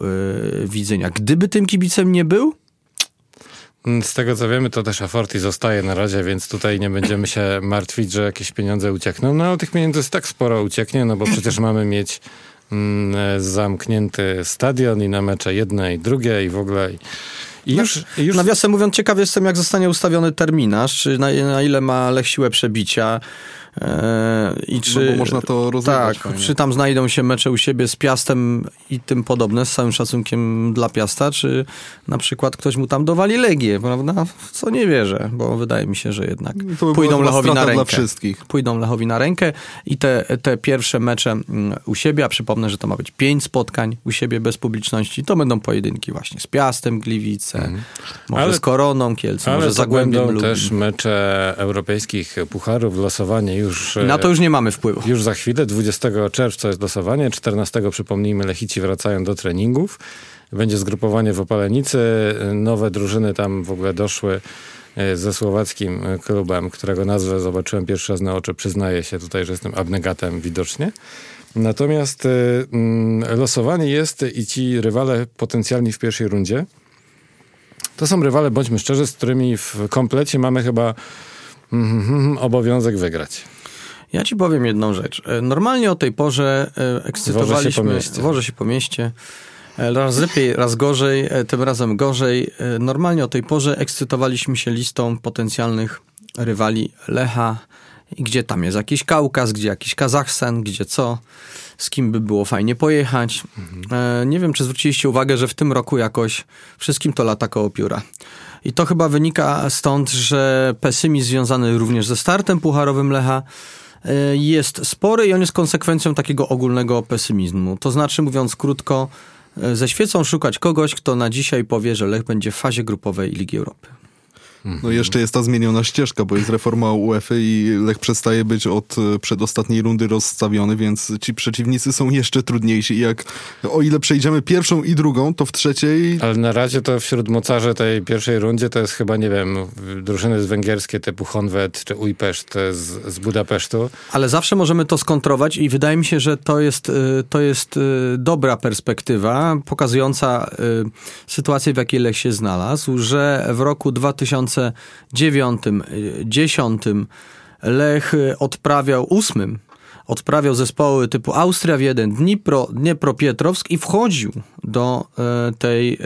yy, widzenia. Gdyby tym kibicem nie był, mm, z tego co wiemy, to też Aforti zostaje na razie, więc tutaj nie będziemy się (laughs) martwić, że jakieś pieniądze uciekną. No ale tych pieniędzy jest tak sporo ucieknie, no bo przecież mamy mieć zamknięty stadion i na mecze jedne i drugie i w ogóle... I już, na, już... Nawiasem mówiąc, ciekaw jestem, jak zostanie ustawiony terminarz, czy na, na ile ma Lech siłę przebicia. E, I czy, no bo można to rozwiązać. Tak, fajnie. czy tam znajdą się mecze u siebie z Piastem i tym podobne, z całym szacunkiem dla Piasta, czy na przykład ktoś mu tam dowali Legię, prawda? W co nie wierzę, bo wydaje mi się, że jednak to by pójdą Lechowi na rękę. Dla wszystkich. Pójdą Lechowi na rękę i te, te pierwsze mecze mm, u siebie, a przypomnę, że to ma być pięć spotkań u siebie bez publiczności, to będą pojedynki właśnie z Piastem Gliwice, mm. może ale, z Koroną Kielce, może z Zagłębiem będą też mecze europejskich pucharów, losowanie już... Na to już nie mamy wpływu. Już za chwilę, 20 czerwca jest losowanie, 14 przypomnijmy Lechici wracają do treningów. Będzie zgrupowanie w Opalenicy, nowe drużyny tam w ogóle doszły e, ze słowackim klubem, którego nazwę zobaczyłem pierwszy raz na oczy. Przyznaję się tutaj, że jestem abnegatem widocznie. Natomiast y, losowanie jest i ci rywale potencjalni w pierwszej rundzie to są rywale, bądźmy szczerzy, z którymi w komplecie mamy chyba mm, mm, obowiązek wygrać. Ja ci powiem jedną rzecz. E, normalnie o tej porze e, ekscytowaliśmy... Woże się po mieście. Woże się po mieście. E, raz lepiej, raz gorzej, tym razem gorzej. Normalnie o tej porze ekscytowaliśmy się listą potencjalnych rywali Lecha, gdzie tam jest jakiś Kaukaz, gdzie jakiś Kazachstan, gdzie co, z kim by było fajnie pojechać. Mhm. Nie wiem, czy zwróciliście uwagę, że w tym roku jakoś wszystkim to lata koło pióra. I to chyba wynika stąd, że pesymizm związany również ze startem pucharowym Lecha E, jest spory i on jest konsekwencją takiego ogólnego pesymizmu. To znaczy, mówiąc krótko, e, ze świecą szukać kogoś, kto na dzisiaj powie, że Lech będzie w fazie grupowej Ligi Europy. No jeszcze jest ta zmieniona ścieżka, bo jest reforma UEFA i Lech przestaje być od e, przedostatniej rundy rozstawiony, więc ci przeciwnicy są jeszcze trudniejsi. I jak o ile przejdziemy pierwszą i drugą, to w trzeciej... Ale na razie to wśród mocarzy tej pierwszej rundzie to jest chyba, nie wiem, drużyny z węgierskie typu Honved czy Ujpeszt z, z Budapesztu. Ale zawsze możemy to skontrować i wydaje mi się, że to jest, e, to jest e, dobra perspektywa, pokazująca sytuację, w jakiej Lech się znalazł, że w roku 2000 2009-10 Lech odprawiał ósmym odprawiał zespoły typu Austria Wiedeń, Dnipro, Dniepropietrowsk i wchodził do e, tej,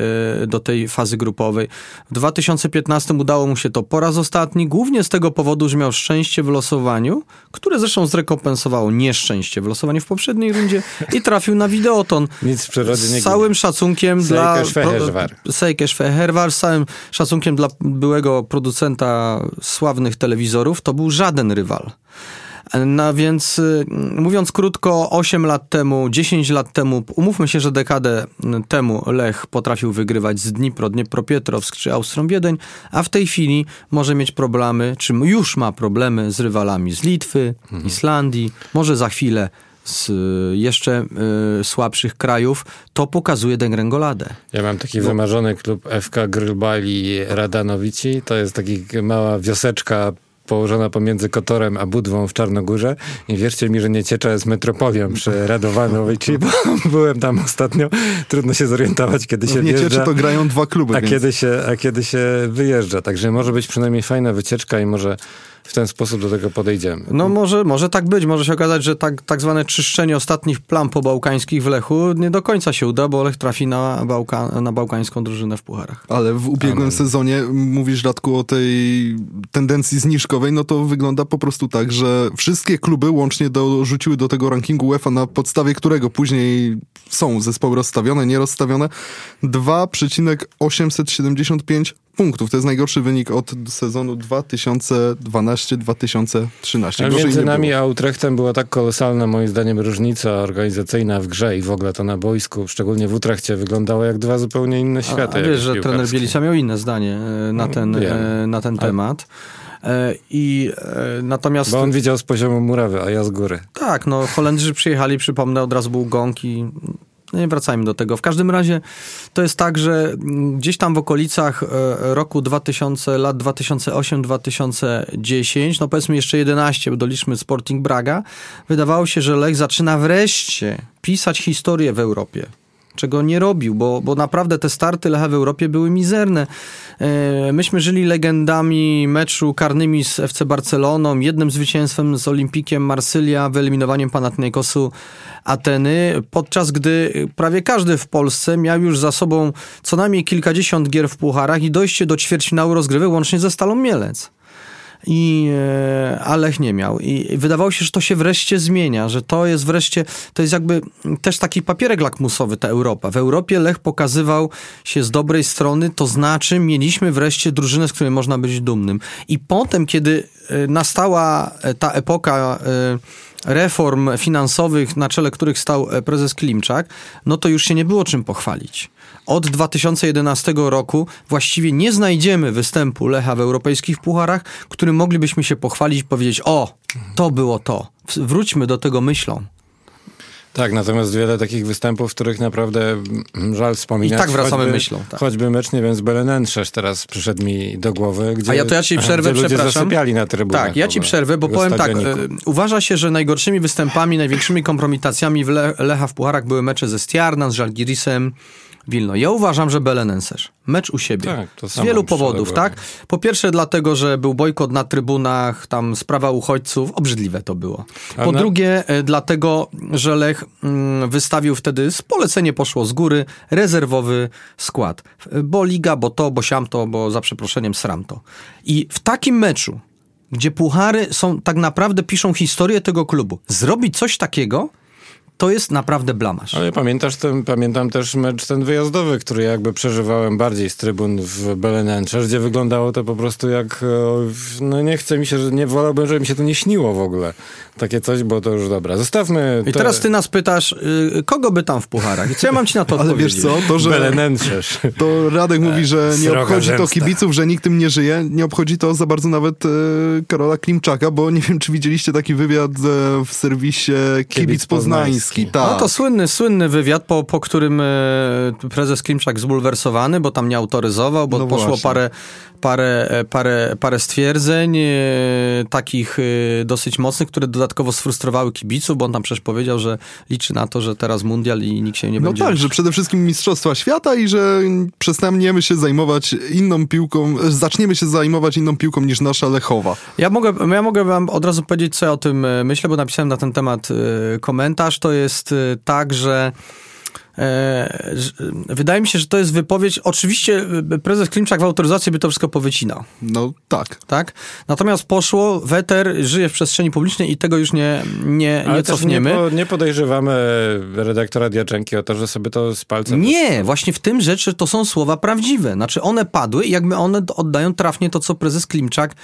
e, do tej fazy grupowej. W 2015 udało mu się to po raz ostatni, głównie z tego powodu, że miał szczęście w losowaniu, które zresztą zrekompensowało nieszczęście w losowaniu w poprzedniej rundzie i trafił na Videoton. Nic w przyrodzie nie Z całym szacunkiem dla... Sejkesz Feherwar. Z całym szacunkiem dla byłego producenta sławnych telewizorów, to był żaden rywal. No więc y, mówiąc krótko, 8 lat temu, 10 lat temu, umówmy się, że dekadę temu Lech potrafił wygrywać z Dnipro, Dniepropietrowsk czy Austrią Wiedeń, a w tej chwili może mieć problemy, czy już ma problemy z rywalami z Litwy, mhm. Islandii, może za chwilę z jeszcze y, słabszych krajów, to pokazuje degrengoladę. Ja mam taki Bo... wymarzony klub FK Grylbali Radanowici. To jest taki mała wioseczka położona pomiędzy Kotorem a Budwą w Czarnogórze i wierzcie mi, że nie ciecza jest metropolią przy Radowanowej, czyli bo (laughs) byłem tam ostatnio, trudno się zorientować, kiedy się nie wjeżdża. Cieczy to grają dwa kluby. A, więc... kiedy się, a kiedy się wyjeżdża, także może być przynajmniej fajna wycieczka i może w ten sposób do tego podejdziemy. No może, może tak być. Może się okazać, że tak, tak zwane czyszczenie ostatnich plam pobałkańskich w Lechu nie do końca się uda, bo Lech trafi na, Bałka, na bałkańską drużynę w pucharach. Ale w ubiegłym Amen. sezonie mówisz, Radku, o tej tendencji zniżkowej, no to wygląda po prostu tak, że wszystkie kluby łącznie dorzuciły do tego rankingu UEFA, na podstawie którego później są zespoły rozstawione, nierozstawione, 2,875 punktów. To jest najgorszy wynik od sezonu 2012-2013. Ale między nami a Utrechtem była tak kolosalna, moim zdaniem, różnica organizacyjna w grze i w ogóle to na boisku, szczególnie w Utrechcie, wyglądało jak dwa zupełnie inne światy. A, a wiesz, że trener Bielica miał inne zdanie e, na ten, e, na ten temat. E, I natomiast. Bo on widział z poziomu murawy, a ja z góry. Tak, no Holendrzy przyjechali, przypomnę, od razu był gong i no nie wracajmy do tego. W każdym razie to jest tak, że gdzieś tam w okolicach e, roku 2000, lat 2008-2010, no powiedzmy jeszcze 11, bo doliczmy Sporting Braga, wydawało się, że Lech zaczyna wreszcie pisać historię w Europie czego nie robił, bo, bo naprawdę te starty Lecha w Europie były mizerne. E, myśmy żyli legendami meczu karnymi z FC Barceloną, jednym zwycięstwem z Olimpikiem Marsylia, wyeliminowaniem Panathinaikosu Ateny, podczas gdy prawie każdy w Polsce miał już za sobą co najmniej kilkadziesiąt gier w pucharach i dojście do ćwierćfinału rozgrywy łącznie ze Stalą Mielec. I, e, a Lech nie miał. I wydawało się, że to się wreszcie zmienia, że to jest wreszcie, to jest jakby też taki papierek lakmusowy, ta Europa. W Europie Lech pokazywał się z dobrej strony, to znaczy mieliśmy wreszcie drużynę, z której można być dumnym. I potem, kiedy e, nastała e, ta epoka reform finansowych, na czele których stał prezes Klimczak, no to już się nie było czym pochwalić od 2011 roku właściwie nie znajdziemy występu Lecha w europejskich pucharach, którym moglibyśmy się pochwalić i powiedzieć: O, to było to. Wróćmy do tego myślą. Tak, natomiast wiele takich występów, których naprawdę żal wspominać. I tak wracamy choćby, myślą. Tak. Choćby mecz, nie wiem, z Belenentrzesz teraz przyszedł mi do głowy, gdzie, A ja to ja ci przerwę, ludzie przepraszam. zasypiali na trybunach. Tak, ja ci przerwę, bo powiem tak, e, uważa się, że najgorszymi występami, największymi kompromitacjami w Le Lecha w Pucharach były mecze ze Stiarnan, z Żalgirisem, Wilno. Ja uważam, że Belenenses. Mecz u siebie. Tak, z wielu powodów, tak? Po pierwsze dlatego, że był bojkot na trybunach, tam sprawa uchodźców, obrzydliwe to było. Po drugie e, dlatego, że Lech mm, wystawił wtedy, z polecenie poszło z góry, rezerwowy skład. Bo liga, bo to, bo siamto, bo za przeproszeniem sramto. I w takim meczu, gdzie puchary są tak naprawdę piszą historię tego klubu, zrobić coś takiego to jest naprawdę blamasz. Ale pamiętasz ten, pamiętam też mecz ten wyjazdowy, który jakby przeżywałem bardziej z trybun w Belenenczesz, gdzie wyglądało to po prostu jak, no nie chcę mi się, że nie wolałbym, żeby mi się to nie śniło w ogóle. Takie coś, bo to już dobra. Zostawmy... I teraz ty nas pytasz, yy, kogo by tam w pucharach? I co ja mam ci na to (laughs) Ale wiesz co, to, że... Belenenczesz. (laughs) To Radek mówi, że nie obchodzi zemsta. to kibiców, że nikt tym nie żyje. Nie obchodzi to za bardzo nawet yy, Karola Klimczaka, bo nie wiem, czy widzieliście taki wywiad w serwisie Kibic, Kibic Poznański tak. No to słynny, słynny wywiad, po, po którym e, prezes Klimczak zbulwersowany, bo tam nie autoryzował, bo no poszło parę, parę, e, parę, parę stwierdzeń e, takich dosyć mocnych, które dodatkowo sfrustrowały kibiców, bo on tam przecież powiedział, że liczy na to, że teraz mundial i nikt się nie no będzie... No tak, że przede wszystkim Mistrzostwa Świata i że przestaniemy się zajmować inną piłką, zaczniemy się zajmować inną piłką niż nasza Lechowa. Ja mogę, ja mogę wam od razu powiedzieć, co ja o tym myślę, bo napisałem na ten temat komentarz. To jest tak, że e, wydaje mi się, że to jest wypowiedź. Oczywiście e, prezes Klimczak w autoryzacji by to wszystko powycinał. No tak. tak. Natomiast poszło, Weter żyje w przestrzeni publicznej i tego już nie, nie, nie cofniemy. Nie, po, nie, podejrzewamy redaktora Diaczenki o to, że sobie to z palca... Nie, właśnie w tym rzeczy to są słowa prawdziwe. Znaczy one padły i jakby one oddają trafnie to, co prezes Klimczak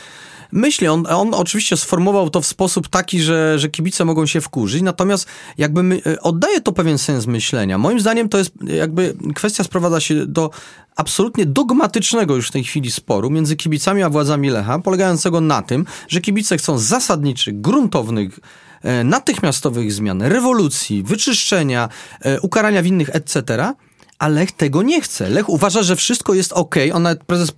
myśli. On, on oczywiście sformułował to w sposób taki, że, że kibice mogą się wkurzyć, natomiast jakby my, e, oddaje to pewien sens myślenia. Moim zdaniem to jest jakby kwestia sprowadza się do absolutnie dogmatycznego już w tej chwili sporu między kibicami a władzami Lecha, polegającego na tym, że kibice chcą zasadniczych, gruntownych, e, natychmiastowych zmian, rewolucji, wyczyszczenia, e, ukarania winnych, etc., a Lech tego nie chce. Lech uważa, że wszystko jest ok. On nawet prezes e,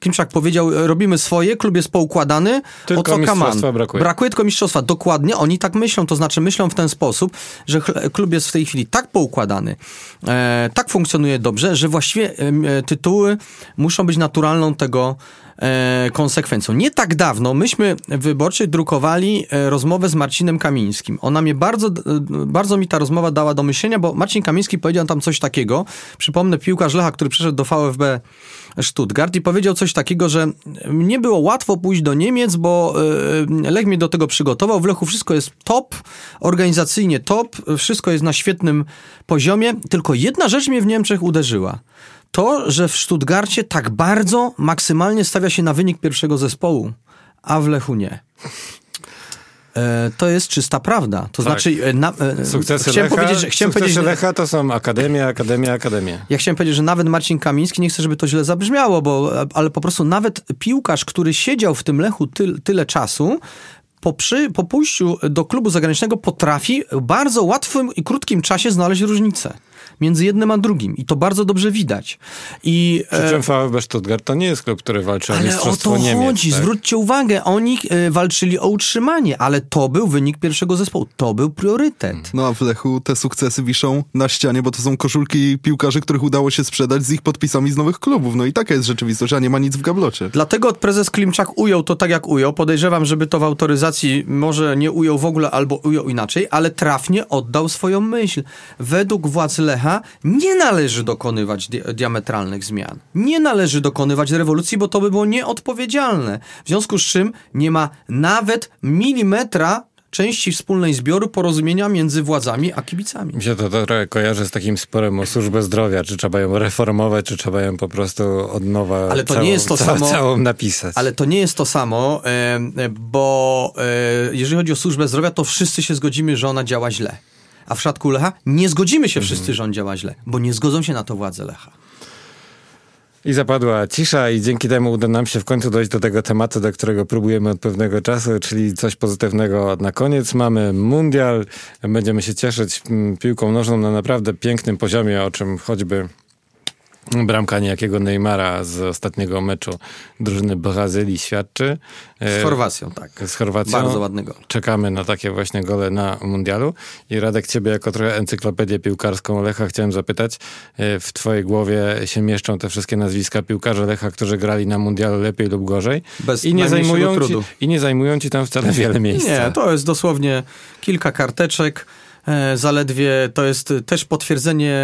Klimczak powiedział, robimy swoje, klub jest poukładany. Tylko o co mistrzostwa brakuje. Brakuje tylko mistrzostwa. Dokładnie, oni tak myślą, to znaczy myślą w ten sposób, że klub jest w tej chwili tak poukładany, e, tak funkcjonuje dobrze, że właściwie e, tytuły muszą być naturalną tego e, konsekwencją. Nie tak dawno myśmy w Wyborczej drukowali e, rozmowę z Marcinem Kamińskim. Ona mnie bardzo, e, bardzo mi ta rozmowa dała do myślenia, bo Marcin Kamiński powiedział tam coś takiego. Przypomnę piłkarz Lecha, który przyszedł do VfB Stuttgart i powiedział coś takiego, że nie było łatwo pójść do Niemiec, bo e, Lech mnie do tego przygotował. W Lechu wszystko jest top, organizacyjnie top, wszystko jest na świetnym poziomie, tylko jedna rzecz mnie w Niemczech uderzyła to, że w Stuttgarcie tak bardzo maksymalnie stawia się na wynik pierwszego zespołu, a w Lechu nie. E, to jest czysta prawda. To tak. znaczy, e, na, e, sukcesy, chciałem Lecha, powiedzieć, że, chciałem sukcesy powiedzieć, Lecha to są akademia, akademia, akademia. Ja chciałem powiedzieć, że nawet Marcin Kamiński, nie chcę, żeby to źle zabrzmiało, bo, ale po prostu nawet piłkarz, który siedział w tym Lechu ty, tyle czasu, po, przy, po pójściu do klubu zagranicznego potrafi w bardzo łatwym i krótkim czasie znaleźć różnicę między jednym a drugim i to bardzo dobrze widać. I, Przy czym VfB Stuttgart to nie jest klub, który walczy o mistrzostwo Ale o to Niemiec, chodzi, tak? zwróćcie uwagę, oni e, walczyli o utrzymanie, ale to był wynik pierwszego zespołu, to był priorytet. No a w Lechu te sukcesy wiszą na ścianie, bo to są koszulki piłkarzy, których udało się sprzedać z ich podpisami z nowych klubów. No i taka jest rzeczywistość, a nie ma nic w gablocie. Dlatego prezes Klimczak ujął to tak, jak ujął. Podejrzewam, żeby to w autoryzacji może nie ujął w ogóle albo ujął inaczej, ale trafnie oddał swoją myśl. Według władz Lecha nie należy dokonywać di diametralnych zmian. Nie należy dokonywać rewolucji, bo to by było nieodpowiedzialne. W związku z czym nie ma nawet milimetra części wspólnej zbioru porozumienia między władzami a kibicami. Mi się to trochę kojarzy z takim sporem o służbę zdrowia, czy trzeba ją reformować, czy trzeba ją po prostu od nowa ale to całą, nie jest to całą, samo, całą napisać. Ale to nie jest to samo, bo e, jeżeli chodzi o służbę zdrowia, to wszyscy się zgodzimy, że ona działa źle. A w przypadku Lecha nie zgodzimy się wszyscy, że on działa źle, bo nie zgodzą się na to władze Lecha. I zapadła cisza i dzięki temu uda nam się w końcu dojść do tego tematu, do którego próbujemy od pewnego czasu, czyli coś pozytywnego na koniec. Mamy mundial, będziemy się cieszyć mm, piłką nożną na naprawdę pięknym poziomie, o czym choćby bramka niejakiego Neymara z ostatniego meczu drużyny Brazylii świadczy. Z Chorwacją, tak. Z Chorwacją. Bardzo ładny gol. Czekamy na takie właśnie gole na mundialu. I Radek, ciebie jako trochę encyklopedię piłkarską Lecha chciałem zapytać. e, W twojej głowie się mieszczą te wszystkie nazwiska piłkarzy Lecha, którzy grali na mundialu lepiej lub gorzej. Bez I nie, zajmują ci, trudu. I nie zajmują ci tam wcale wiele (laughs) miejsca. Nie, to jest dosłownie kilka karteczek. E, Zaledwie to jest też potwierdzenie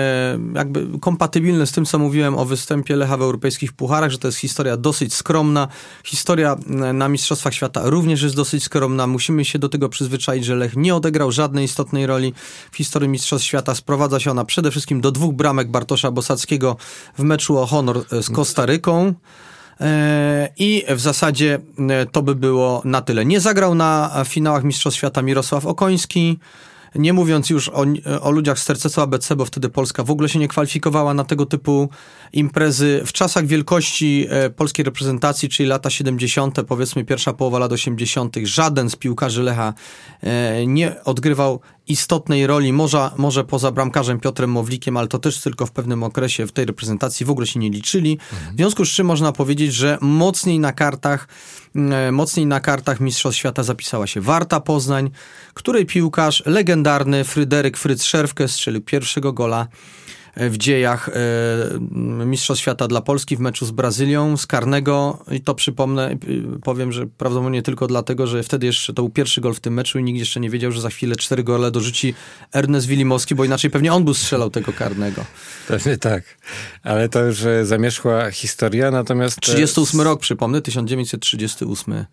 jakby kompatybilne z tym, co mówiłem o występie Lecha w europejskich pucharach, że to jest historia dosyć skromna. Historia e, na Mistrzostwach Świata również jest dosyć skromna. Musimy się do tego przyzwyczaić, że Lech nie odegrał żadnej istotnej roli w historii Mistrzostw Świata. Sprowadza się ona przede wszystkim do dwóch bramek Bartosza Bosackiego w meczu o honor z Kostaryką. E, I w zasadzie to by było na tyle. Nie zagrał na finałach Mistrzostw Świata Mirosław Okoński. Nie mówiąc już o, o ludziach z tercesu ABC, bo wtedy Polska w ogóle się nie kwalifikowała na tego typu imprezy. W czasach wielkości e, polskiej reprezentacji, czyli lata 70., powiedzmy pierwsza połowa lat 80., żaden z piłkarzy Lecha e, nie odgrywał istotnej roli, może, może poza bramkarzem Piotrem Mowlikiem, ale to też tylko w pewnym okresie w tej reprezentacji w ogóle się nie liczyli. W związku z czym można powiedzieć, że mocniej na kartach, e, mocniej na kartach Mistrzostw Świata zapisała się Warta Poznań, której piłkarz legendarny Fryderyk Fryc Szerwkę strzelił pierwszego gola w dziejach e, Mistrzostw Świata dla Polski w meczu z Brazylią z karnego i to przypomnę, powiem, że prawdopodobnie tylko dlatego, że wtedy jeszcze to był pierwszy gol w tym meczu i nikt jeszcze nie wiedział, że za chwilę cztery gole dorzuci Ernest Wilimowski, bo inaczej pewnie on by strzelał tego karnego. Pewnie tak. Ale to już e, zamierzchła historia, natomiast... e, 38 rok, przypomnę, 1938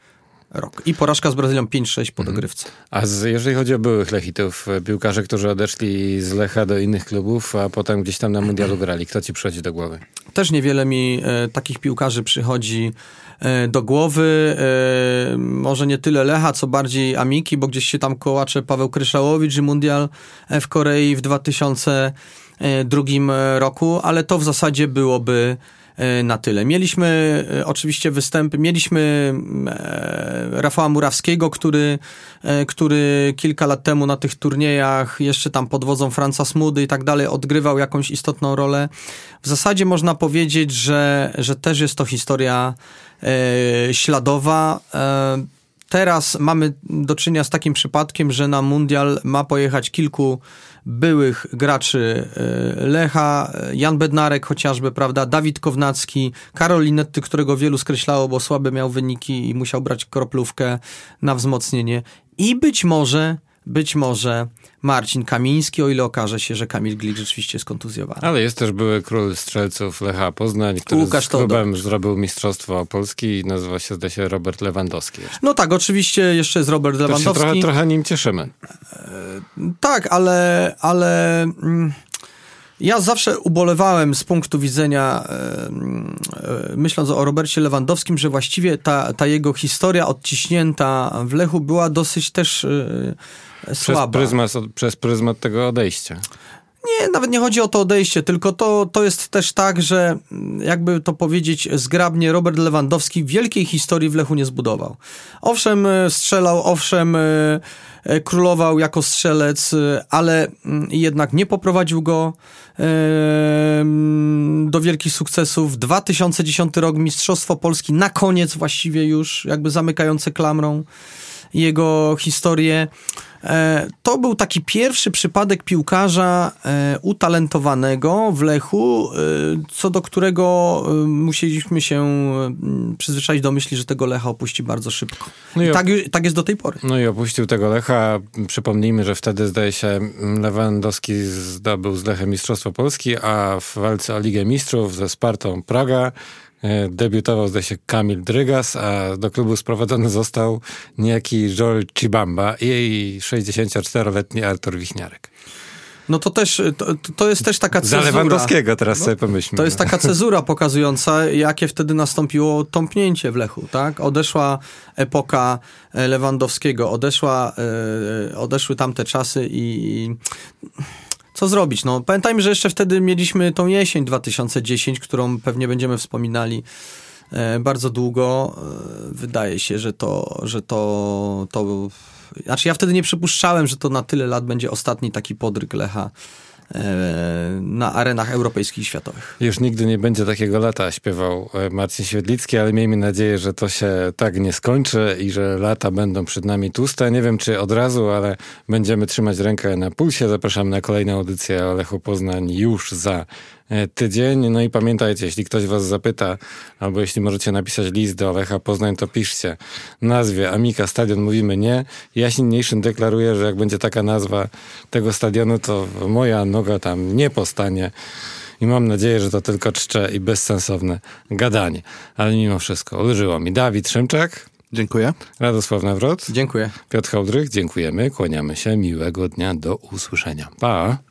rok. I porażka z Brazylią 5-6 po dogrywce. A z, jeżeli chodzi o byłych Lechitów, e, piłkarze, którzy odeszli z Lecha do innych klubów, a potem gdzieś tam na mundialu grali, kto ci przychodzi do głowy? Też niewiele mi e, takich piłkarzy przychodzi e, do głowy. E, może nie tyle Lecha, co bardziej Amiki, bo gdzieś się tam kołacze Paweł Kryszałowicz i mundial w Korei w 2002 roku, ale to w zasadzie byłoby e, na tyle. Mieliśmy e, oczywiście występy, mieliśmy e, Rafała Murawskiego, który, e, który kilka lat temu na tych turniejach, jeszcze tam pod wodzą Franca Smudy i tak dalej, odgrywał jakąś istotną rolę. W zasadzie można powiedzieć, że, że też jest to historia e, śladowa. E, teraz mamy do czynienia z takim przypadkiem, że na mundial ma pojechać kilku byłych graczy e, Lecha, Jan Bednarek chociażby, prawda, Dawid Kownacki, Karol Linetty, którego wielu skreślało, bo słabe miał wyniki i musiał brać kroplówkę na wzmocnienie. I być może, być może Marcin Kamiński, o ile okaże się, że Kamil Glik rzeczywiście jest kontuzjowany. Ale jest też były król strzelców Lecha Poznań, który Łukasz z klubem zrobił Mistrzostwo Polski i nazywa się, zdaje się, Robert Lewandowski. No tak, oczywiście jeszcze jest Robert To się Lewandowski. trochę, trochę nim cieszymy. Tak, ale, ale mm, ja zawsze ubolewałem z punktu widzenia, e, e, myśląc o Robercie Lewandowskim, że właściwie ta, ta jego historia odciśnięta w Lechu była dosyć też e, Przez słaba. pryzmat, przez pryzmat tego odejścia. Nie, nawet nie chodzi o to odejście, tylko to, to jest też tak, że mm, jakby to powiedzieć zgrabnie, Robert Lewandowski wielkiej historii w Lechu nie zbudował. Owszem, e, strzelał, owszem, e, e, królował jako strzelec, ale mm, jednak nie poprowadził go mm, do wielkich sukcesów. 2010 rok, Mistrzostwo Polski, na koniec właściwie już, jakby zamykające klamrą jego historię. E, to był taki pierwszy przypadek piłkarza e, utalentowanego w Lechu, e, co do którego musieliśmy się e, przyzwyczaić do myśli, że tego Lecha opuści bardzo szybko. No i tak, tak jest do tej pory. No i opuścił tego Lecha. Przypomnijmy, że wtedy zdaje się Lewandowski zdobył z Lechem Mistrzostwo Polski, a w walce o Ligę Mistrzów ze Spartą Praga debiutował zdaje się Kamil Drygas, a do klubu sprowadzony został niejaki Joel Chibamba i 64-letni Artur Wichniarek. No to też, to, to jest też taka Za cezura. Lewandowskiego teraz sobie pomyślmy. To jest taka cezura pokazująca, jakie wtedy nastąpiło tąpnięcie w Lechu, tak? Odeszła epoka e, Lewandowskiego, odeszła, e, odeszły tamte czasy i co zrobić? No, pamiętajmy, że jeszcze wtedy mieliśmy tą jesień 2010, którą pewnie będziemy wspominali e, bardzo długo. E, Wydaje się, że to, że to, to... Znaczy ja wtedy nie przypuszczałem, że to na tyle lat będzie ostatni taki podryk Lecha na arenach europejskich i światowych. Już nigdy nie będzie takiego lata, śpiewał e, Marcin Świetlicki, ale miejmy nadzieję, że to się tak nie skończy i że lata będą przed nami tłuste. Nie wiem, czy od razu, ale będziemy trzymać rękę na pulsie. Zapraszam na kolejną audycję o Lechu Poznań już za tydzień. No i pamiętajcie, jeśli ktoś was zapyta, albo jeśli możecie napisać list do Lecha Poznań, to piszcie nazwie Amika Stadion. Mówimy nie. Jasin Nation deklaruje, że jak będzie taka nazwa tego stadionu, to moja noga tam nie postanie. I mam nadzieję, że to tylko czcze i bezsensowne gadanie. Ale mimo wszystko, ulżyło mi. Dawid Szymczak, Dziękuję. Radosław Nawrot, Dziękuję. Piotr Hołdrych, dziękujemy, kłaniamy się, miłego dnia, do usłyszenia. Pa!